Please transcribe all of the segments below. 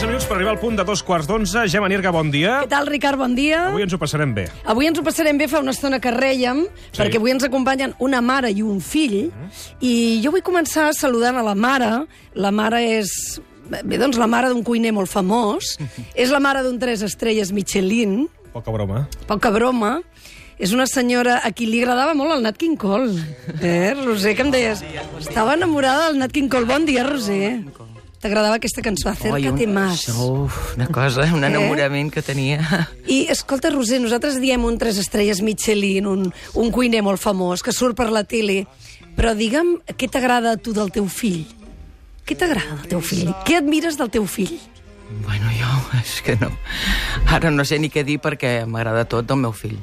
Falten 11 minuts per arribar al punt de dos quarts d'onze. Gemma Nierga, bon dia. Què tal, Ricard? Bon dia. Avui ens ho passarem bé. Avui ens ho passarem bé, fa una estona que rèiem, sí. perquè avui ens acompanyen una mare i un fill, i jo vull començar saludant a la mare. La mare és... Bé, doncs la mare d'un cuiner molt famós. és la mare d'un tres estrelles Michelin, Poca broma. poca broma. És una senyora a qui li agradava molt el Nat King Cole. Eh, Roser, que em deies? Estava enamorada del Nat King Cole. Bon dia, Roser. T'agradava aquesta cançó, Acércate un- más. Uf, una cosa, un enamorament que tenia. I, escolta, Roser, nosaltres diem un tres estrelles Michelin, un, un cuiner molt famós, que surt per la tele, però digue'm, què t'agrada a tu del teu fill? Què t'agrada del teu fill? Què admires del teu fill? Bueno, jo, és que no... Ara no sé ni què dir perquè m'agrada tot del meu fill.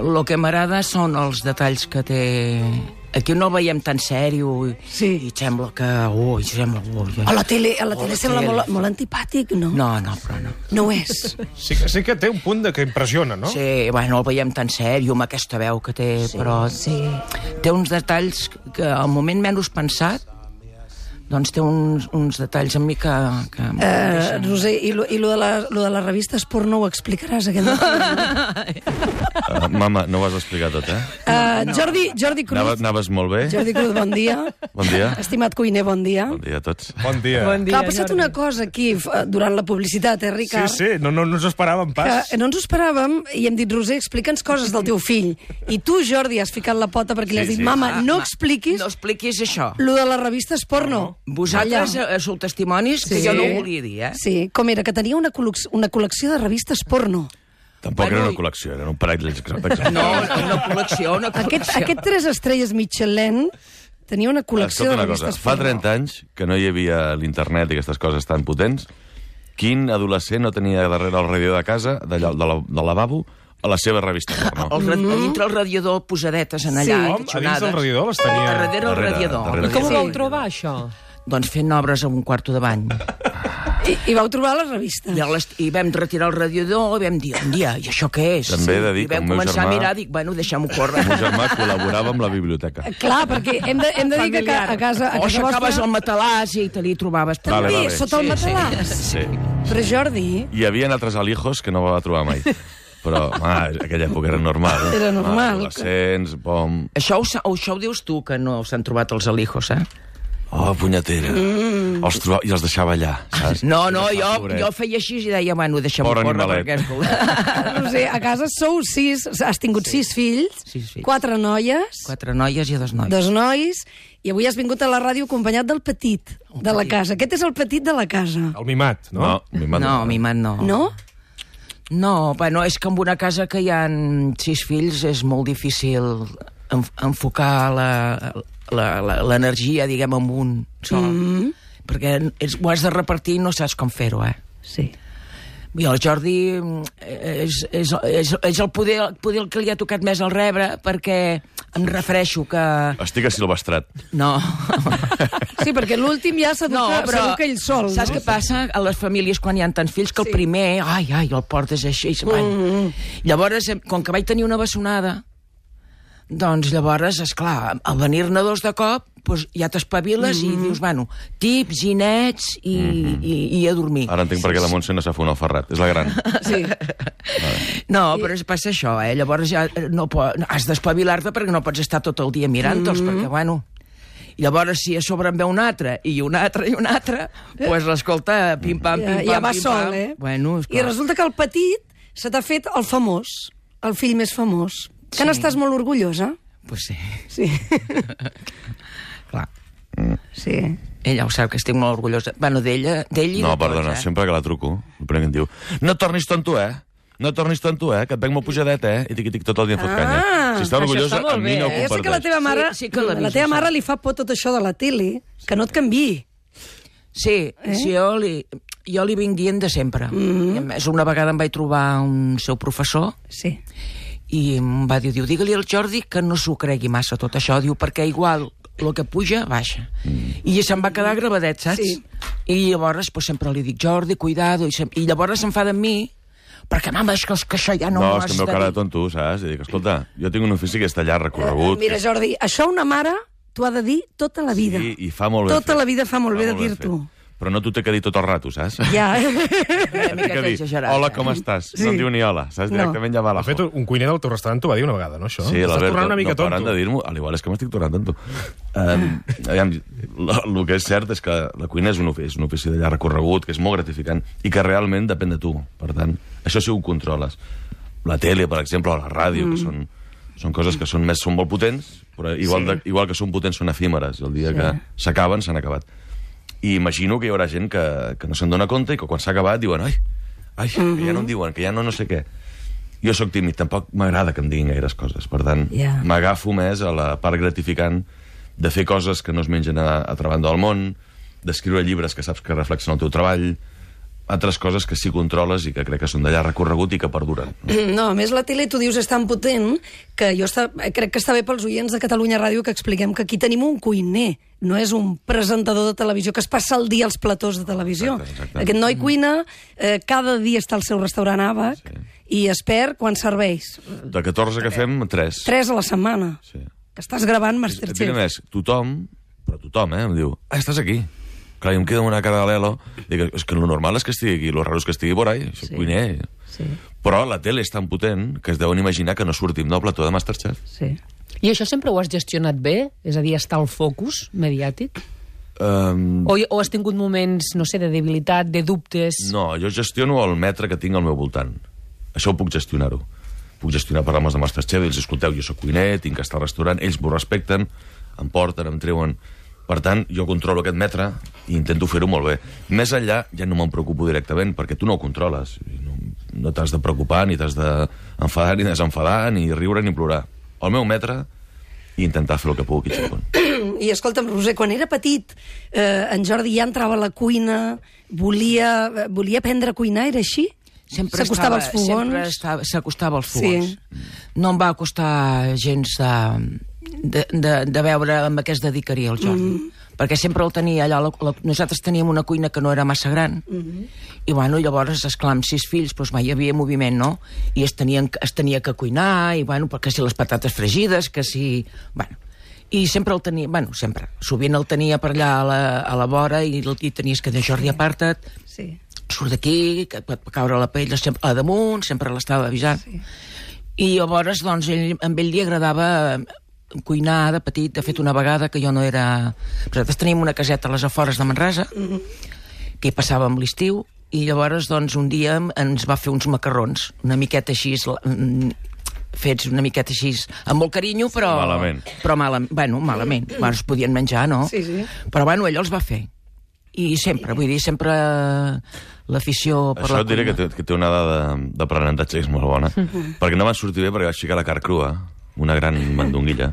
El que m'agrada són els detalls que té... Aquí no el veiem tan sèrio i, Sí. i sembla que... Ui, sembla... Ui, A la tele, a la A tele la sembla tele. molt, molt antipàtic, no? No, no, però no. No ho és. Sí que, sí que té un punt de que impressiona, no? Sí, bueno, el veiem tan sèrio amb aquesta veu que té, sí, però sí. té uns detalls que al moment menys pensat doncs té uns, uns detalls en mi que... que Uh, Roser, i, lo, i lo, de la, lo de les revistes porno ho explicaràs aquest? Uh, mama, no ho has explicat tot, eh? Uh, Jordi, Jordi Cruz. Anava, anaves molt bé. Jordi Cruz, bon dia. Bon dia. Estimat cuiner, bon dia. Bon dia a tots. Bon dia. Bon dia, Clar, ha passat Jordi. una cosa aquí durant la publicitat, eh, Sí, Ricard? sí, no, no, no ens ho esperàvem pas. Que no ens ho esperàvem i hem dit, Roser, explica'ns coses del teu fill. I tu, Jordi, has ficat la pota perquè li has Sí, dit, sí. mama, Ah, no ma- expliquis No expliquis això. lo de les revistes porno. Vosaltres Allà. eh, sou testimonis que Sí. jo no ho volia dir, eh? Sí, com era? Que tenia una, col·lec- una col·lecció de revistes porno. Tampoc Bueno, era una col·lecció, era un parell d'exemplars. No, una col·lecció, una col·lecció. Aquest, aquest tres estrelles Michelin tenia una col·lecció Escolta de una revistes cosa, fa porno. 30 anys que no hi havia l'internet i aquestes coses tan potents, quin adolescent no tenia darrere el radiador de casa, de, la, del lavabo, a la seva revista porno? El, ra- dintre el radiador posadetes en allà, Sí. eh, Com? A dins del radiador les tenia... A darrere el Darrere, radiador. darrere. I com ho Sí. vau trobar, això? Doncs fent obres a un quarto de bany. I, I vau trobar les revistes. I, les, I vam retirar el radiador i vam dir, un dia, i això què és? També he de dir I que vam el meu començar germà- a mirar, dic, bueno, deixem-ho córrer. El meu germà col·laborava amb la biblioteca. Clar, perquè hem de, hem de dir que a, a casa, a O casa aixecaves vostra... el matalàs i te li trobaves... També, Vale, vale. sota el Sí, sí. matalàs. Sí. Però Jordi, Hi havia altres alijos que no va trobar mai. Però, home, aquella època era normal. Era normal. Adolescents, bom... Això ho, això ho dius tu, que no s'han trobat els alijos, eh? Oh, punyetera. Mm. Els troba... I els deixava allà, saps? No, no, jo, pobret. jo feia així i deia, bueno, deixem-ho Pobre córrer, animalet. perquè... escolta, no sé, a casa sou sis, has tingut sis fills, Sis fills. quatre noies, Quatre noies i dos nois. dos nois, i avui has vingut a la ràdio acompanyat del petit de la petit. casa. Aquest és el petit de la casa. El mimat, no? No, mi mare No, mi man no. No? No, bueno, és que en una casa que hi ha sis fills és molt difícil enf enfocar la- l'energia, diguem, en un sol. Mm -hmm. Perquè és, ho has de repartir i no saps com fer-ho, eh? Sí. I el Jordi mm, és, és, és, és el poder, poder el que li ha tocat més al rebre, perquè em refereixo que... Estic asilvestrat. No, Sí, perquè l'últim ja s'educa no no, però ell sol. saps no? què passa a les famílies quan hi ha tants fills? Que Sí. el primer, ai, ai, el portes així. i se- Bueno. Llavors, em- com que vaig tenir una bessonada, doncs llavors, és clar, al venir-ne dos de cop, doncs ja t'espaviles i dius, bueno, tips, ginets i, i, i a dormir. Ara entenc per què la Montse no s'ha fet un alferrat. És la gran. Sí. No, però es passa això, eh? Llavors ja no po has d'espavilar-te perquè no pots estar tot el dia mirant-te'ls, perquè, bueno... I llavors, si a sobre en ve un altre, i un altre, i un altre, doncs, pues, escolta, pim-pam, Ja, pim-pam, ja va pim-pam. sol, eh? Bueno, I resulta que el petit se t'ha fet el famós, el fill més famós. Que Sí. n'estàs molt orgullosa? Pues sí, Sí. clar. Sí. Ella ho sap, que estic molt orgullosa. Bueno, d'ella d'ell i No, de tots, perdona, eh? sempre que la truco, el primer que em diu no tornis tonto, eh? No tornis tonto, eh? Que et veig molt pujadet, eh? I tic-tic tot el dia em fot Ah, canya. Si està orgullosa, està amb mi no ho eh? Ja sé que la comparteix. teva mare, Sí, sí que la vist, teva mare li fa por tot això de la tele, que no et canvi. Sí, eh? sí jo, li, jo li vinc dient de sempre. Mm -hmm. I a més, una vegada em vaig trobar un seu professor Sí. I em va dir, diu, digue-li al Jordi que no s'ho cregui massa tot això, diu, perquè igual el que puja, baixa. Mm. I se'm va quedar gravadet, saps? Sí. I llavors pues, sempre li dic, Jordi, cuidado, i, se, i llavors s'enfada amb mi perquè, mama, és que, és que això ja no, No, és que em veu de cara de tonto, saps? I dic, escolta, jo tinc un ofici que està allà recorregut. Mira, Jordi, això una mare t'ho ha de dir tota la vida. Sí, i fa molt bé Tota la vida fa molt Fa bé de dir-t'ho. Però no t'ho té que dir tot el rato, saps? Ja. Una que dir, exagerat, hola, eh? com estàs? Sí. No em diu ni hola, saps? No. Directament ja va a la De fet, foto. un cuiner del teu restaurant t'ho va dir una vegada, no, això? Sí, l'Albert, no mica paren tonto. de dir-m'ho, al igual és que m'estic tornant tonto. Um, aviam, el que és cert és que la cuina és un ofici, és un ofici de llarg recorregut, que és molt gratificant i que realment depèn de tu. Per tant, això sí ho controles. La tele, per exemple, o la ràdio, mm. que són, són coses que són més són molt potents, però igual, Sí. de, igual que són potents són efímeres, el dia Sí. que s'acaben, s'han acabat. I imagino que hi haurà gent que, que no se'n dona compte i que quan s'ha acabat diuen ai, ai, que ja no em diuen, que ja no no sé què. Jo sóc tímid, tampoc m'agrada que em diguin gaires coses. Per tant, Ja. m'agafo més a la part gratificant de fer coses que no es mengen a a altra banda del món, d'escriure llibres que saps que reflexen el teu treball, altres coses que sí controles i que crec que són de llarg recorregut i que perduren. No, a més la tele, tu dius, és tan potent que jo està, crec que està bé pels oients de Catalunya Ràdio que expliquem que aquí tenim un cuiner, no és un presentador de televisió que es passa el dia als platós de televisió. Exacte, exacte. Aquest noi cuina, eh, cada dia està al seu restaurant àbac Sí. i es perd quan serveix. De 14 que fem, 3. Tres a la setmana. Sí. Que estàs gravant Masterchef. més, tothom, però tothom, eh, em diu, ah, estàs aquí. Clar, i em queda una cara de l'elo. Dic, és que lo normal és que estigui aquí, lo raro és que estigui por ahí, Sí. cuiner. Sí, Però la tele és tan potent que es deuen imaginar que no sortim del plató de Masterchef. sí. I això sempre ho has gestionat bé? És a dir, està al focus mediàtic? Um, O, o has tingut moments, no sé, de debilitat, de dubtes? No, jo gestiono el metre que tinc al meu voltant. Això ho puc gestionar-ho. Puc gestionar programes de Masterchef, ells, escolteu, jo sóc cuiner, tinc que estar al restaurant, ells m'ho respecten, em porten, em treuen... Per tant, jo controlo aquest metre i intento fer-ho molt bé. Més enllà, ja no me'n preocupo directament, perquè tu no ho controles. No, no t'has de preocupar, ni t'has d'enfadar, ni desenfadar, ni riure, ni plorar. El meu metre, i intentar fer el que pugui. I escolta'm, Roser, quan era petit, eh, en Jordi ja entrava a la cuina, volia, volia aprendre a cuinar, era així? Sempre S'acostava als fogons? Sempre estava- s'acostava als Sí. fogons. No em va costar gens de, de, de, de veure amb què es dedicaria el Jordi. Mm. Perquè sempre el tenia allà... La, la, nosaltres teníem una cuina que no era massa gran. Mm -hmm. I, bueno, llavors, esclar, amb sis fills, doncs, mai hi havia moviment, no? I es, tenien, es tenia que cuinar, i, bueno, perquè si les patates fregides, que si... Bueno, i sempre el tenia, bueno, sempre, sovint el tenia per allà a la, a la vora i, el- i tenies que dir, Jordi, aparta't, Sí. surt d'aquí, que pot caure la pell sempre a damunt, sempre l'estava avisant. Sí. I llavors, doncs, ell, amb ell li agradava cuinar de petit. De fet, una vegada que jo no era... Nosaltres teníem una caseta a les afores de Manresa, mm -hmm. que hi passàvem l'estiu, i llavors, doncs, un dia ens va fer uns macarrons, una miqueta així, mm, fets una miqueta així, amb molt carinyo, però... Malament. Però malament, bueno, malament. Bueno, es podien menjar, no? Sí, sí. Però, bueno, ell els va fer. I sempre, vull dir, sempre l'afició per Això la et diré que té, que té una dada d'aprenentatge que és molt bona, perquè no van sortir bé perquè vaig ficar la carn crua, una gran mandonguilla.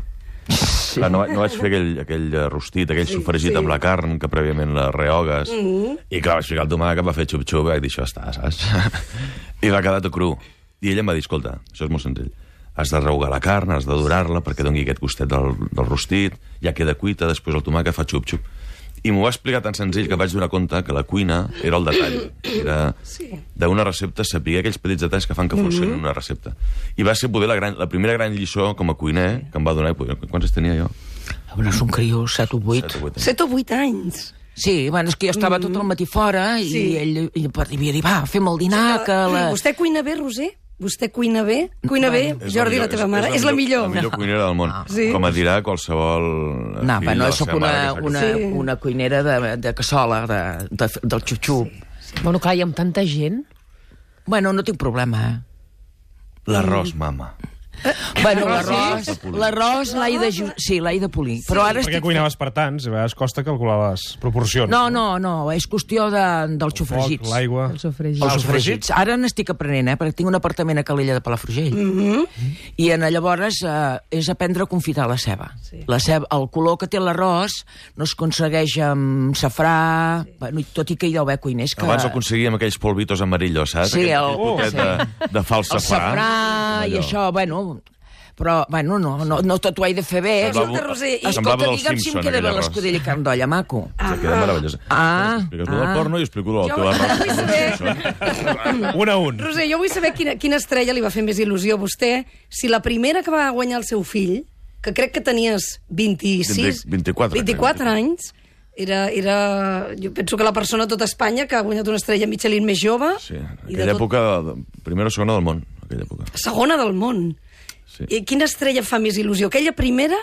Sí. Clar, no, no vaig fer aquell, aquell rostit, aquell sí, sofregit sí. amb la carn, que prèviament la rehogues, mm -hmm. i clar, vaig ficar el tomàquet, va fer xup-xup, i vaig dir, això està, saps? I va quedar tot cru. I ella em va dir, escolta, això és molt senzill, has de rehogar la carn, has de dorar-la perquè doni aquest gustet del, del rostit, ja queda cuita, després el tomàquet fa xup-xup. I m'ho va explicar tan senzill que vaig donar compte que la cuina era el detall. Era Sí. d'una recepta saber aquells petits detalls que fan que funcioni una recepta. I va ser poder la, gran, la primera gran lliçó com a cuiner que em va donar... Quants anys tenia jo? A veure, és un criu, 7 o 8. Set o vuit anys. O. Sí, bueno, és que jo estava tot el matí fora i Sí. ell, ell havia dit, va, fem el dinar, que la... Vostè cuina bé, Roser? Vostè cuina bé? Cuina bé, És Jordi, la, millor- teva mare? És la millor. La millor cuinera del món. Sí. Com a dirà qualsevol... No, de la sóc una, una, Sí. una cuinera de, de cassola, de, de, del xup-xup. Bueno, clar, i amb tanta gent... Bueno, no tinc problema, eh? L'arròs, mama. Bueno, L'arròs l'arròs, sí? l'he de, ju- sí, l'he de polir. Però ara Perquè estic... cuinaves per tants, i a vegades costa calcular les proporcions. No, no, no, és qüestió de, dels El foc, sofregits. l'aigua... El sofregit. Els Els sofregits. Ara n'estic aprenent, eh? Perquè tinc un apartament a Calella de Palafrugell. Mm -hmm. I en llavors eh, és aprendre a confitar la ceba. Sí. La ceba. El color que té l'arròs no es aconsegueix amb safrà... Sí. Bueno, i tot i que hi deu haver cuiners que... Abans aconseguíem aquells polvitos amarillos, saps? Sí, Aquest, el- aquell poquet de, de fals el safrà. safrà i Allò. això, bueno... Però, bueno, no, no, no tot ho he de fer bé. Semblava- Escolta, Roser, i- semblava Escolta, del digue'm si em Simpson, queda bé arròs. l'escudella i carn d'olla, maco. Se queda meravellós. Ah, Expliques tu del ah. porno i explico el Jo- teu arròs. jo vull saber- Simpson. Un a un. Roser, jo vull saber quina, quina estrella li va fer més il·lusió a vostè. Si la primera que va guanyar el seu fill, que crec que tenies 26... 20 24, 24 crec. anys, Era, era, jo penso que la persona a tota Espanya que ha guanyat una estrella Michelin més jove. Sí, en i de aquella tot- època, de- primera o segona del món, en aquella època. Segona del món. Sí. I quina estrella fa més il·lusió? Aquella primera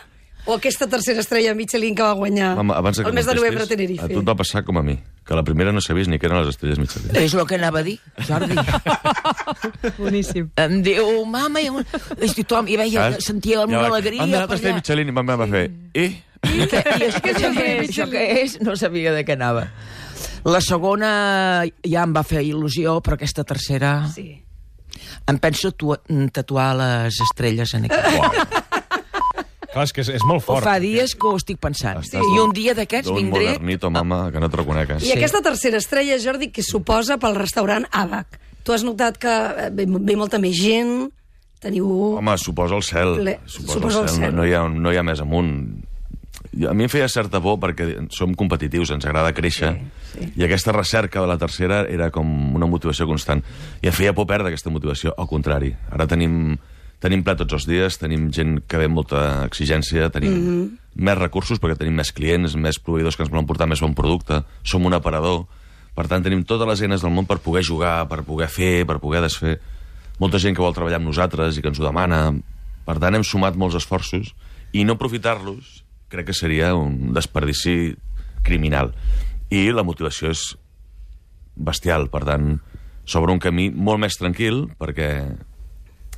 o aquesta tercera estrella Michelin que va guanyar Mama, abans que el mes de novembre a Tenerife? A tu et va passar com a mi, que la primera no sabies ni què eren les estrelles Michelin. És el que anava a dir, Jordi. Boníssim. em diu, mama, i, i tothom, i veia, Saps? sentia una Ja alegria. M'han donat per estrella allà. Michelin i ma mare va fer... Eh? I, què, i això, això, què és, això què és? No sabia de què anava. La segona ja em va fer il·lusió, però aquesta tercera... Sí. Em penso tu, tatuar les estrelles en aquí. Clar, és que és, és molt fort. fa dies que ho estic pensant. Estàs I un dia d'aquests D'un vindré... modernito, mama, que no et reconec. eh? I aquesta tercera estrella, Jordi, que suposa pel restaurant Abac. Tu has notat que eh, ve, ve molta més gent, teniu... Home, suposa el cel. Le- Suposa, suposa el el cel. cel. No, no, hi ha, no hi ha més amunt. A mi em feia certa por perquè som competitius, ens agrada créixer, Sí, sí. i aquesta recerca de la tercera era com una motivació constant. I em feia por perdre aquesta motivació, al contrari. Ara tenim, tenim ple tots els dies, tenim gent que ve amb molta exigència, tenim mm. -hmm. més recursos perquè tenim més clients, més proveïdors que ens volen portar més bon producte, som un aparador, per tant tenim totes les eines del món per poder jugar, per poder fer, per poder desfer. Molta gent que vol treballar amb nosaltres i que ens ho demana. Per tant, hem sumat molts esforços i no aprofitar-los crec que seria un desperdici criminal. I la motivació és bestial, per tant, s'obre un camí molt més tranquil perquè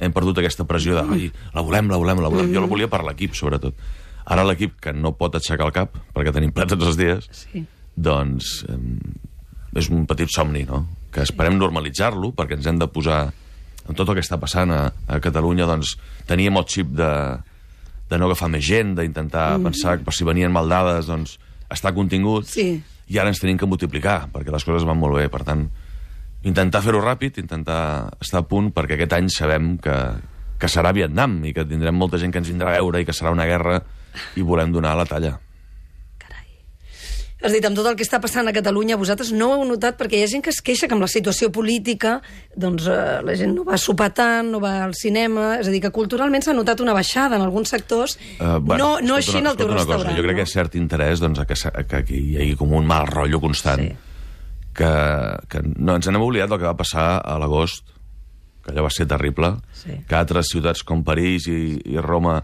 hem perdut aquesta pressió de ai, la volem, la volem, la volem. Jo la volia per l'equip, sobretot. Ara l'equip que no pot aixecar el cap, perquè tenim ple tots els dies, Sí. doncs eh, és un petit somni, no? Que esperem normalitzar-lo, perquè ens hem de posar en tot el que està passant a, a Catalunya, doncs teníem el xip de, de no agafar més gent, d'intentar mm. pensar que per si venien mal dades, doncs està contingut, Sí. i ara ens tenim que multiplicar, perquè les coses van molt bé, per tant, intentar fer-ho ràpid, intentar estar a punt, perquè aquest any sabem que, que serà Vietnam i que tindrem molta gent que ens vindrà a veure i que serà una guerra i volem donar la talla. Has dit, amb tot el que està passant a Catalunya, vosaltres no ho heu notat perquè hi ha gent que es queixa que amb la situació política doncs, eh, la gent no va a sopar tant, no va al cinema... És a dir, que culturalment s'ha notat una baixada en alguns sectors. Uh, no no així en el teu restaurant. jo crec no? que hi ha cert interès doncs, a que, a que, que hi hagi com un mal rotllo constant. Sí. Que, que no, ens n'hem oblidat del que va passar a l'agost, que allò va ser terrible, Sí. que altres ciutats com París i, i Roma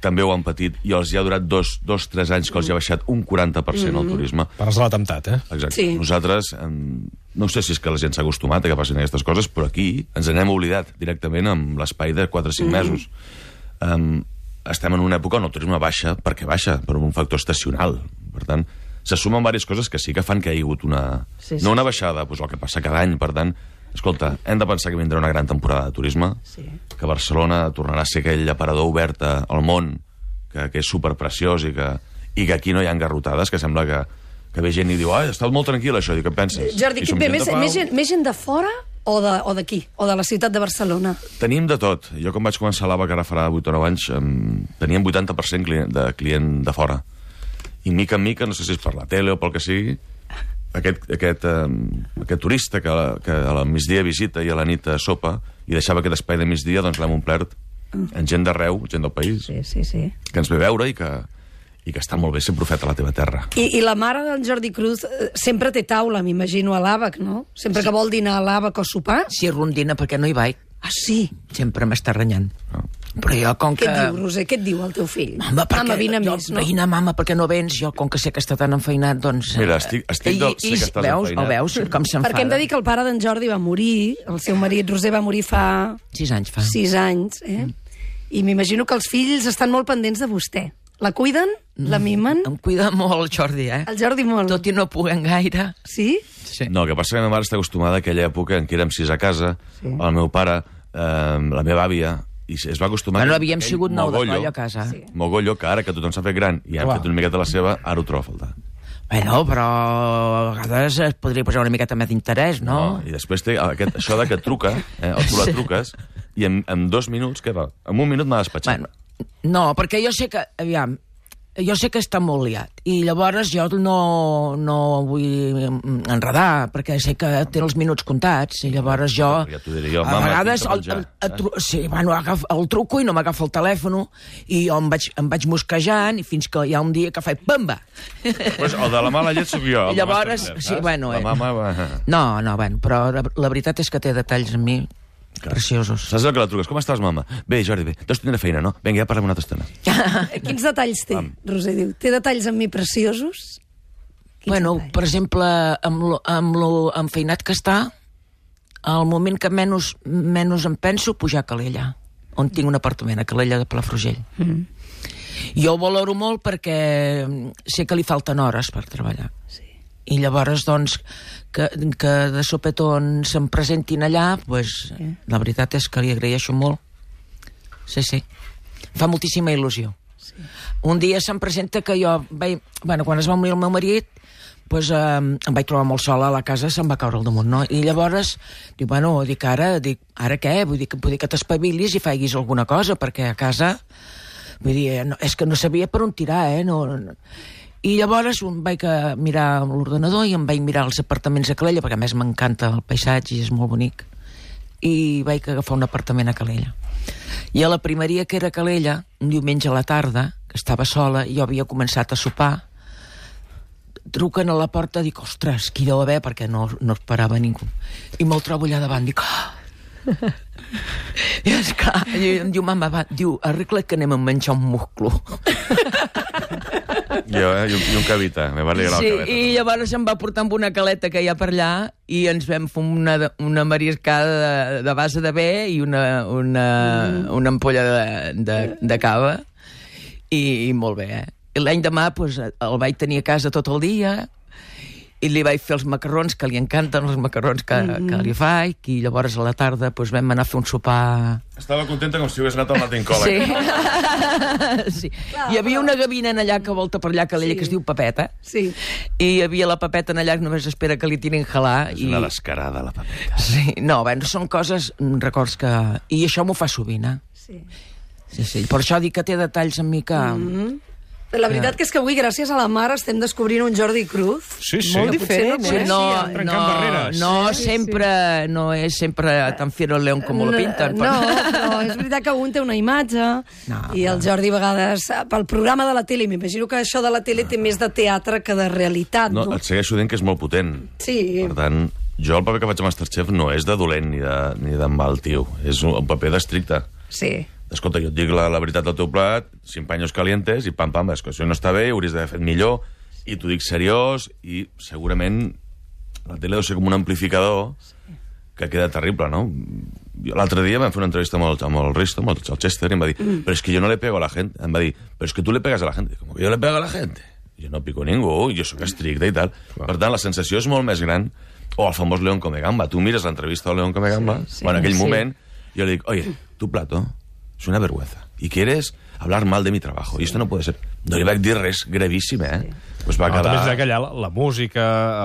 també ho han patit, i els hi ha durat dos, dos tres anys que els hi ha baixat un 40% Mm-hmm. el turisme. Pares de l'atemptat, eh? Exacte. Sí. Nosaltres, em, no sé si és que la gent s'ha acostumat a que passin aquestes coses, però aquí ens n'hem oblidat directament amb l'espai de 4 o 5 mesos. Um, estem en una època on el turisme baixa perquè baixa, per un factor estacional. Per tant, se sumen diverses coses que sí que fan que hi hagi hagut una... Sí, sí, no una baixada, doncs el que passa cada any. Per tant, escolta, hem de pensar que vindrà una gran temporada de turisme, Sí. que Barcelona tornarà a ser aquell aparador obert al món, que, que és superpreciós i que, i que aquí no hi ha engarrotades, que sembla que, que ve gent i diu, ai, està molt tranquil això, i què penses? Jordi, qui ve? Més, més, gent, més gent de fora o de- o d'aquí? O, de la ciutat de Barcelona? Tenim de tot. Jo quan vaig començar a l'ABA, que ara farà 8 o 9 anys, em, teníem 80% client, de client de fora. I mica en mica, no sé si és per la tele o pel que sigui, aquest, aquest, um, aquest turista que, que a la migdia visita i a la nit eh, sopa i deixava aquest espai de migdia, doncs l'hem omplert en gent d'arreu, gent del país, Sí, sí, sí. que ens ve a veure i que, i que està molt bé ser profeta a la teva terra. I, I la mare d'en Jordi Cruz eh, sempre té taula, m'imagino, a l'àbac, no? Sempre que vol dinar a l'àbac o sopar. Si rondina, perquè no hi vaig. Ah, sí? Sempre m'està renyant. No? Però jo, com Què que... et diu, Roser? Què et diu el teu fill? Mama, perquè Mama, vine jo, més, no? Vine, mama, perquè no vens? Jo, com que sé que està tan enfeinat, doncs... Mira, eh, estic- estic i- del- sé i- que estàs veus, enfeinat. El veus, com s'enfada? Perquè hem de dir que el pare d'en Jordi va morir, el seu marit Roser va morir fa Sis anys fa. sis anys, eh? I m'imagino que els fills estan molt pendents de vostè. La cuiden? La mimen? Em cuida molt el Jordi, eh? El Jordi molt. Tot i no puguem gaire. Sí? Sí. No, el que passa que la meva mare està acostumada a aquella època en què érem sis a casa, Sí. sí. el meu pare, eh, la meva àvia, i es va acostumar... Bueno, que havíem sigut nou de a casa. Sí. Mogollo, que ara que tothom s'ha fet gran i Clar. fet una miqueta la seva, ara ho trobo a faltar. Bueno, però a vegades es podria posar una miqueta més d'interès, no? I després té aquest, això de que truca, eh, o tu la Sí. truques, i en, en dos minuts, què va? En un minut m'ha despatxat. Bueno, no, perquè jo sé que, aviam, jo sé que està molt liat i llavors jo no, no vull enredar perquè sé que té els minuts comptats i llavors jo Ja t'ho diré jo, a mama, vegades el, el, el, tru- sí, bueno, agaf, el truco i no m'agafa el telèfon i jo em vaig, em vaig mosquejant i fins que hi ha un dia que faig pamba Pues el de la mala llet sóc jo. de Llavors, sí, bueno, La eh. mama va... no, no, bueno, però la, la veritat és que té detalls en mi preciosos Saps el que la truques? Com estàs, mama? Bé, Jordi, bé. Deus tenir feina, no? Vinga, ja parlem una altra estona. Quins detalls té, Roser diu? Té detalls amb mi preciosos? Quins Bueno, detalls? per exemple, amb lo, amb lo enfeinat que està, al moment que menys, menys em penso, pujar a Calella, on tinc un apartament, a Calella de Palafrugell. Mm. Jo ho valoro molt perquè sé que li falten hores per treballar. Sí. I llavors, doncs, que, que de sopetón se'm presentin allà, pues, la veritat és que li agraeixo molt. Sí, sí. Fa moltíssima il·lusió. Sí. Un dia se'm presenta que jo vaig... Bueno, quan es va morir el meu marit, pues, eh, em vaig trobar molt sola a la casa, se'm va caure al damunt, no? I llavors, dic, bueno, dic, ara, dic, ara què? Vull dir que, vull dir que t'espavilis i faiguis alguna cosa, perquè a casa... Vull dir, no, és que no sabia per on tirar, eh? No, no. I llavors um, vaig a mirar l'ordenador i em vaig mirar els apartaments a Calella, perquè a més m'encanta el paisatge i és molt bonic. I vaig agafar un apartament a Calella. I a la primeria que era a Calella, un diumenge a la tarda, que estava sola, i jo havia començat a sopar, truquen a la porta, dic, ostres, qui deu haver, perquè no, no esperava ningú. I me'l trobo allà davant, dic, ah! I esclar, i em diu, mama, va, diu, arregla que anem a menjar un musclo. Jo, eh? I un, i un cavita. Me va alegrar Sí, el cavita. i llavors em va portar amb una caleta que hi ha per allà i ens vam fer una, una mariscada de, de base de bé i una, una, mm. una ampolla de, de, de cava i, i molt bé, eh? I l'any demà pues, el vaig tenir a casa tot el dia i li vaig fer els macarrons, que li encanten els macarrons que, mm -hmm. que li faig, i llavors a la tarda pues, vam anar a fer un sopar... Estava contenta com si hagués anat al Latin Sí. College. sí. Hi havia una gavina en allà que volta per allà, que, sí. que es diu Papeta, Sí. i hi havia la papeta en allà que només espera que li tirin jalar. És i... una descarada, la papeta. Sí, no, bueno, són coses, mm, records que... I això m'ho fa sovint, eh? sí. Sí, sí. Per això dic que té detalls en mi que... Mm La veritat que és que avui, gràcies a la mare, estem descobrint un Jordi Cruz. Sí, sí. Molt diferent, no eh? no, coneixia. no, Trencant barreres. no sempre, no és sempre tan fiero el león com lo pinten. No, però és veritat que un té una imatge No, i el Jordi a vegades, eh, pel programa de la tele, m'imagino que això de la tele té més de teatre que de realitat, No, no? et segueixo dient que és molt potent. Sí. Per tant, jo el paper que faig a Masterchef no és de dolent ni de, ni de mal tio. És un, un paper d'estricte. Sí. Escolta, jo et dic la, la veritat del teu plat, cinc paños calientes i pam, pam, és que això no està bé, ho hauries d'haver fet millor, i t'ho dic seriós, i segurament la tele deu ser com un amplificador que queda terrible, no? Jo L'altre dia vam fer una entrevista amb el, amb el Risto, amb el, el Chester, i em va dir, mm. però és que jo no le pego a la gent. Em va dir, però és que tu le pegas a la gent. Com que jo le pego a la gent? Jo no pico ningú, jo sóc estricte i tal. Per tant, la sensació és molt més gran. O el famós León Comegamba. Tu mires l'entrevista del León Comegamba, sí, sí, bueno, en aquell sí. moment, jo li dic, oye, tu plato es una vergüenza. Y quieres hablar mal de mi trabajo. Y esto no puede ser. No li vaig dir res gravíssim, eh? Pues va No, també és quedar... que allà la, la música,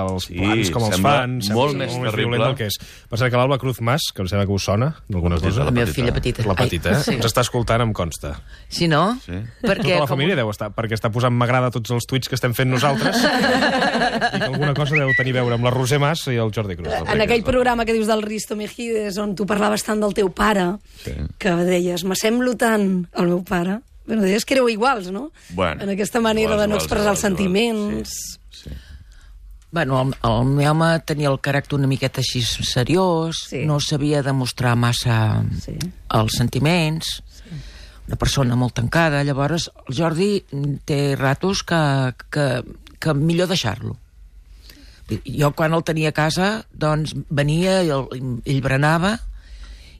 els Sí, plans com els fan... molt sembla més terrible. del que és. Passa que l'Alba Cruz Mas, que em sembla que us sona, d'alguna cosa... La meva filla petita. La petita, eh? Ai, sí. Ens està escoltant, em consta. Sí, no? Sí. Perquè, Tota la família deu estar, perquè està posant m'agrada tots els tuits que estem fent nosaltres i que alguna cosa deu tenir a veure amb la Roser Mas i el Jordi Cruz. En aquell programa que dius del Risto Mejides, on tu parlaves tant del teu pare, Sí. que deies, m'assemblo tant al meu pare. Bueno, deies que éreu iguals, no? Bueno, en aquesta manera iguals, de no expressar iguals, els sentiments. iguals. Sí. Bueno, el, el meu home tenia el caràcter una miqueta així seriós, Sí. no sabia demostrar massa Sí. els sentiments, una persona molt tancada. Llavors, el Jordi té ratos que, que, que millor deixar-lo. Jo, quan el tenia a casa, doncs venia i el, ell berenava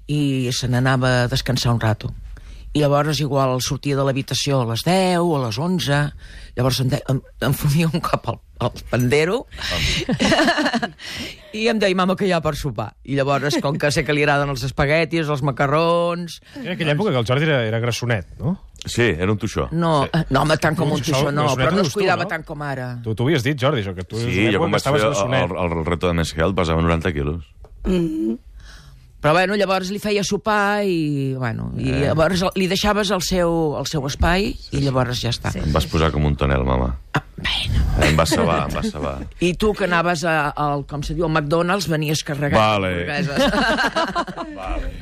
i se n'anava a descansar un rato. I llavors igual sortia de l'habitació a les 10 o a les 11, llavors em, de, em, em fotia un cop al, al pandero i em deia, mama, que hi ha per sopar. I llavors, com que sé que li agraden els espaguetis, els macarrons... Era aquella època que el Jordi era, era grassonet, no? Sí, era un tuixó. No, Sí. no home, tant com un tuixó, no, però no es tu, cuidava no? tant com ara. Tu, tu ho havies dit, Jordi, això, que tu Sí, jo quan vaig fer el, el, el reto de Health pesava 90 quilos. Però bueno, llavors li feia sopar i, bueno, i Eh. llavors li deixaves el seu, el seu espai i llavors ja està. Sí. Em vas posar com un tonel, mama. Ah, bueno. Em vas sabar, em vas sabar. I tu que anaves a- al, com se diu, al McDonald's, venies carregat Vale. Vale.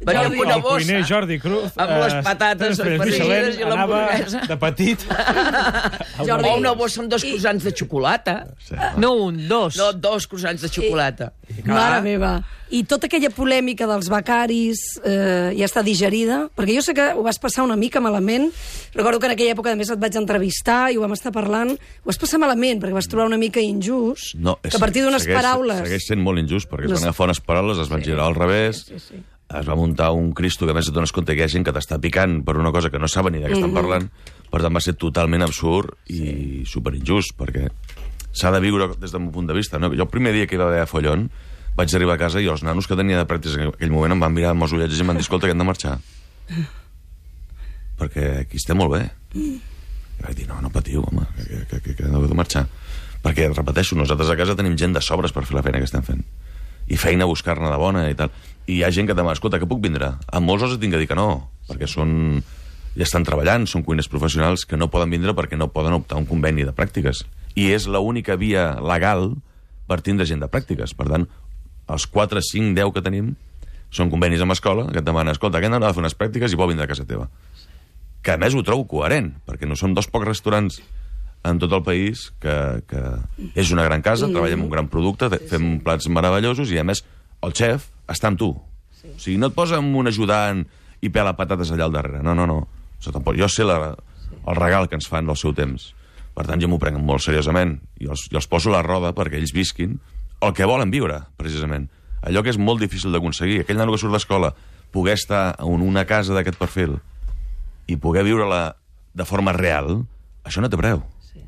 Venia amb una el cuiner. Jordi Cruz... Amb les eh, patates fregides Michelin, i l'hamburguesa. de petit... Jordi, O una bossa amb dos croissants de xocolata. Sí, No un, dos. No, dos croissants de xocolata. I, Mare meva. I tota aquella polèmica dels becaris eh, ja està digerida? Perquè jo sé que ho vas passar una mica malament. Recordo que en aquella època, a més, et vaig entrevistar i ho vam estar parlant. Ho vas passar malament, perquè vas trobar una mica injust. No, és, que a partir d'unes paraules... Segueix sent molt injust, perquè es Les- van agafar unes paraules, es van girar al revés, Sí, sí. Es va muntar un Cristo que a més et dones compte que hi ha gent que t'està picant per una cosa que no saben ni de què estan Mhm. parlant, per tant va ser totalment absurd i superinjust, perquè s'ha de viure des del meu punt de vista. No? Jo el primer dia que hi va haver a Follon vaig arribar a casa i els nanos que tenia de pràctiques en aquell moment em van mirar amb els ullets i em van dir, escolta, que hem de marxar. Perquè aquí estem molt bé. I vaig dir, no, no patiu, home, que, que, que, que heu de marxar. Perquè, repeteixo, nosaltres a casa tenim gent de sobres per fer la feina que estem fent. I feina a buscar-ne de bona i tal. I hi ha gent que demana, escolta, que puc vindre? A molts els tinc de dir que no, perquè són... ja estan treballant, són cuiners professionals que no poden vindre perquè no poden optar a un conveni de pràctiques. I és l'única via legal per tindre gent de pràctiques. Per tant, els 4, 5, 10 que tenim són convenis amb escola que et demanen, escolta, aquest nen ha de fer unes pràctiques i vol vindre a casa teva que a més ho trobo coherent, perquè no són dos pocs restaurants en tot el país que, que és una gran casa, treballem un gran producte, te- fem plats meravellosos i a més el xef està amb tu. O sigui, no et posa amb un ajudant i pela patates allà al darrere. No, no, no. Això tampoc. Jo sé la, el regal que ens fan del seu temps. Per tant, jo m'ho prenc molt seriosament i els, i els poso la roda perquè ells visquin el que volen viure, precisament. Allò que és molt difícil d'aconseguir. Aquell nano que surt d'escola poder estar en una casa d'aquest perfil i poder viure-la de forma real, això no té preu. Sí.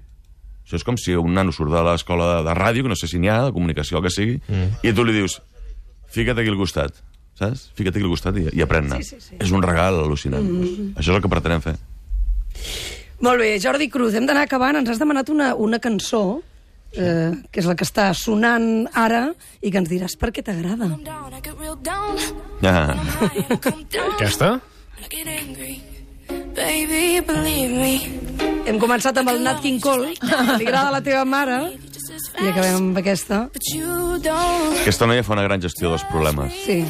Això és com si un nano surt de l'escola de ràdio, que no sé si n'hi ha, de comunicació, el que sigui, mm. i tu li dius, fica't aquí al costat, saps? Fica't aquí al costat i, i aprèn-ne. Sí, sí, sí. És un regal al·lucinant. Mm. Això és el que pretenem fer. Molt bé, Jordi Cruz, hem d'anar acabant. Ens has demanat una, una cançó, eh, que és la que està sonant ara, i que ens diràs per què t'agrada. Ah. Aquesta? Hem començat amb el Nat King Cole, li agrada a la teva mare, I acabem amb aquesta. But you don't. Aquesta noia fa una gran gestió dels problemes. Sí.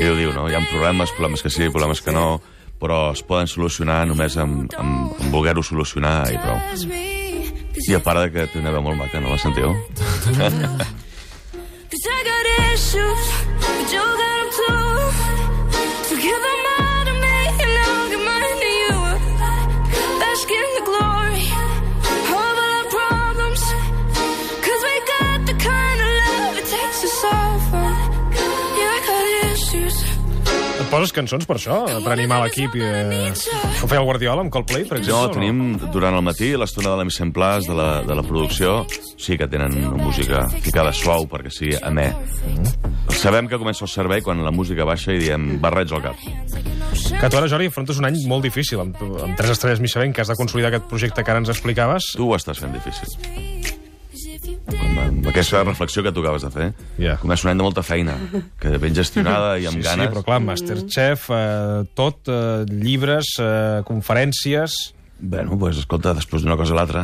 I ho diu, no? Hi ha problemes, problemes que sí, problemes que no, però es poden solucionar només amb, amb, amb voler-ho solucionar i prou. I a part de que té una veu molt maca, no la sentiu? Cause I got issues, but you got them too. So poses cançons per això, per animar l'equip? i, Eh... Com feia el Guardiola amb Coldplay, per No, exemple? o tenim durant el matí l'estona de la mise en place de la, de la producció, sí que tenen una música ficada suau perquè sigui amè. Sabem que comença el servei quan la música baixa i diem barreig al cap. Que tu ara, Jordi, afrontes un any molt difícil, amb, amb tres estrelles Michelin, que has de consolidar aquest projecte que ara ens explicaves. Tu ho estàs fent difícil. Amb, amb aquesta reflexió que tu acabes de fer, Ja. comença un any de molta feina, que ben gestionada i amb sí, ganes. sí, però clar, Masterchef, eh, tot, eh, llibres, eh, conferències... Bueno, pues, escolta, després d'una cosa a l'altra,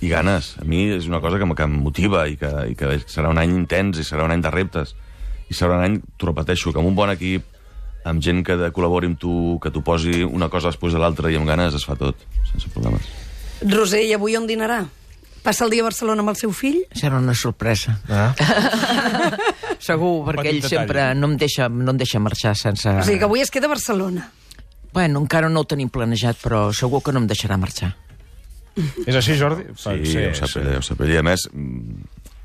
i ganes. A mi és una cosa que, que em motiva i que, i que serà un any intens i serà un any de reptes. I serà un any, t'ho repeteixo, que amb un bon equip, amb gent que de- col·labori amb tu, que t'ho posi una cosa després de l'altra i amb ganes, es fa tot, sense problemes. Roser, i avui on dinarà? Passa el dia a Barcelona amb el seu fill? Serà una sorpresa. Ah. Segur, perquè Petit ell detall. sempre no em, deixa, no em deixa marxar sense... O sigui que avui es queda a Barcelona. Bueno, encara no ho tenim planejat, però segur que no em deixarà marxar. És així, Jordi? Sí, sí, ho sap, ella, ho sap. ella. I a més, mm,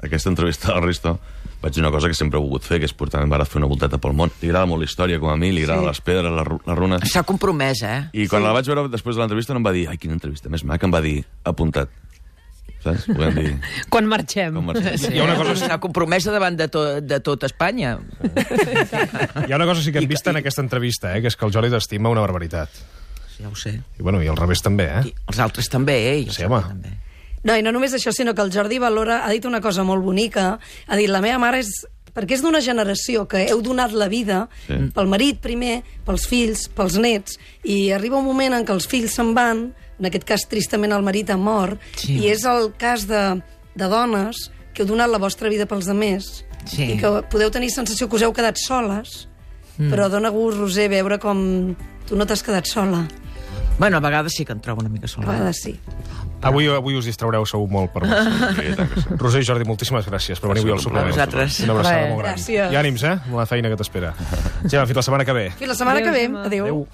aquesta entrevista al Risto vaig dir una cosa que sempre he volgut fer, que és portar en Barat fer una volteta pel món. Li agrada molt la història, com a mi, li agraden Sí. les pedres, les, les runes... S'ha compromès, eh? I quan la vaig veure després de l'entrevista no em va dir ai, quina entrevista més maca, em va dir apuntat. Saps? Podem dir... Quan marxem. Com marxem. Hi ha una cosa- S'ha compromesa davant de, to, de tot Espanya. Hi ha una cosa sí que hem vist en aquesta entrevista, eh, que és que el Jordi t'estima una barbaritat. Ja ho sé. I, bueno, i al revés també, eh? I els altres també, eh? I Sí, home. També. No, i no només això, sinó que el Jordi valora, ha dit una cosa molt bonica, ha dit, la meva mare és perquè és d'una generació que heu donat la vida Sí. pel marit primer, pels fills, pels nets, i arriba un moment en què els fills se'n van, en aquest cas tristament el marit ha mort, Sí. i és el cas de, de dones que heu donat la vostra vida pels altres Sí. i que podeu tenir sensació que us heu quedat soles, mm. però dona gust, Roser, veure com tu no t'has quedat sola. Bueno, a vegades sí que em trobo una mica A sola. vegades sí. Avui, avui us distraureu segur molt per sí. Roser i Jordi, moltíssimes gràcies per venir avui al suplement. A vosaltres. Una abraçada Res. molt gran. Gràcies. I ànims, eh? Amb la feina que t'espera. Gemma, fins la setmana que ve. Fins la setmana Adéu, que ve. Adéu. Adéu.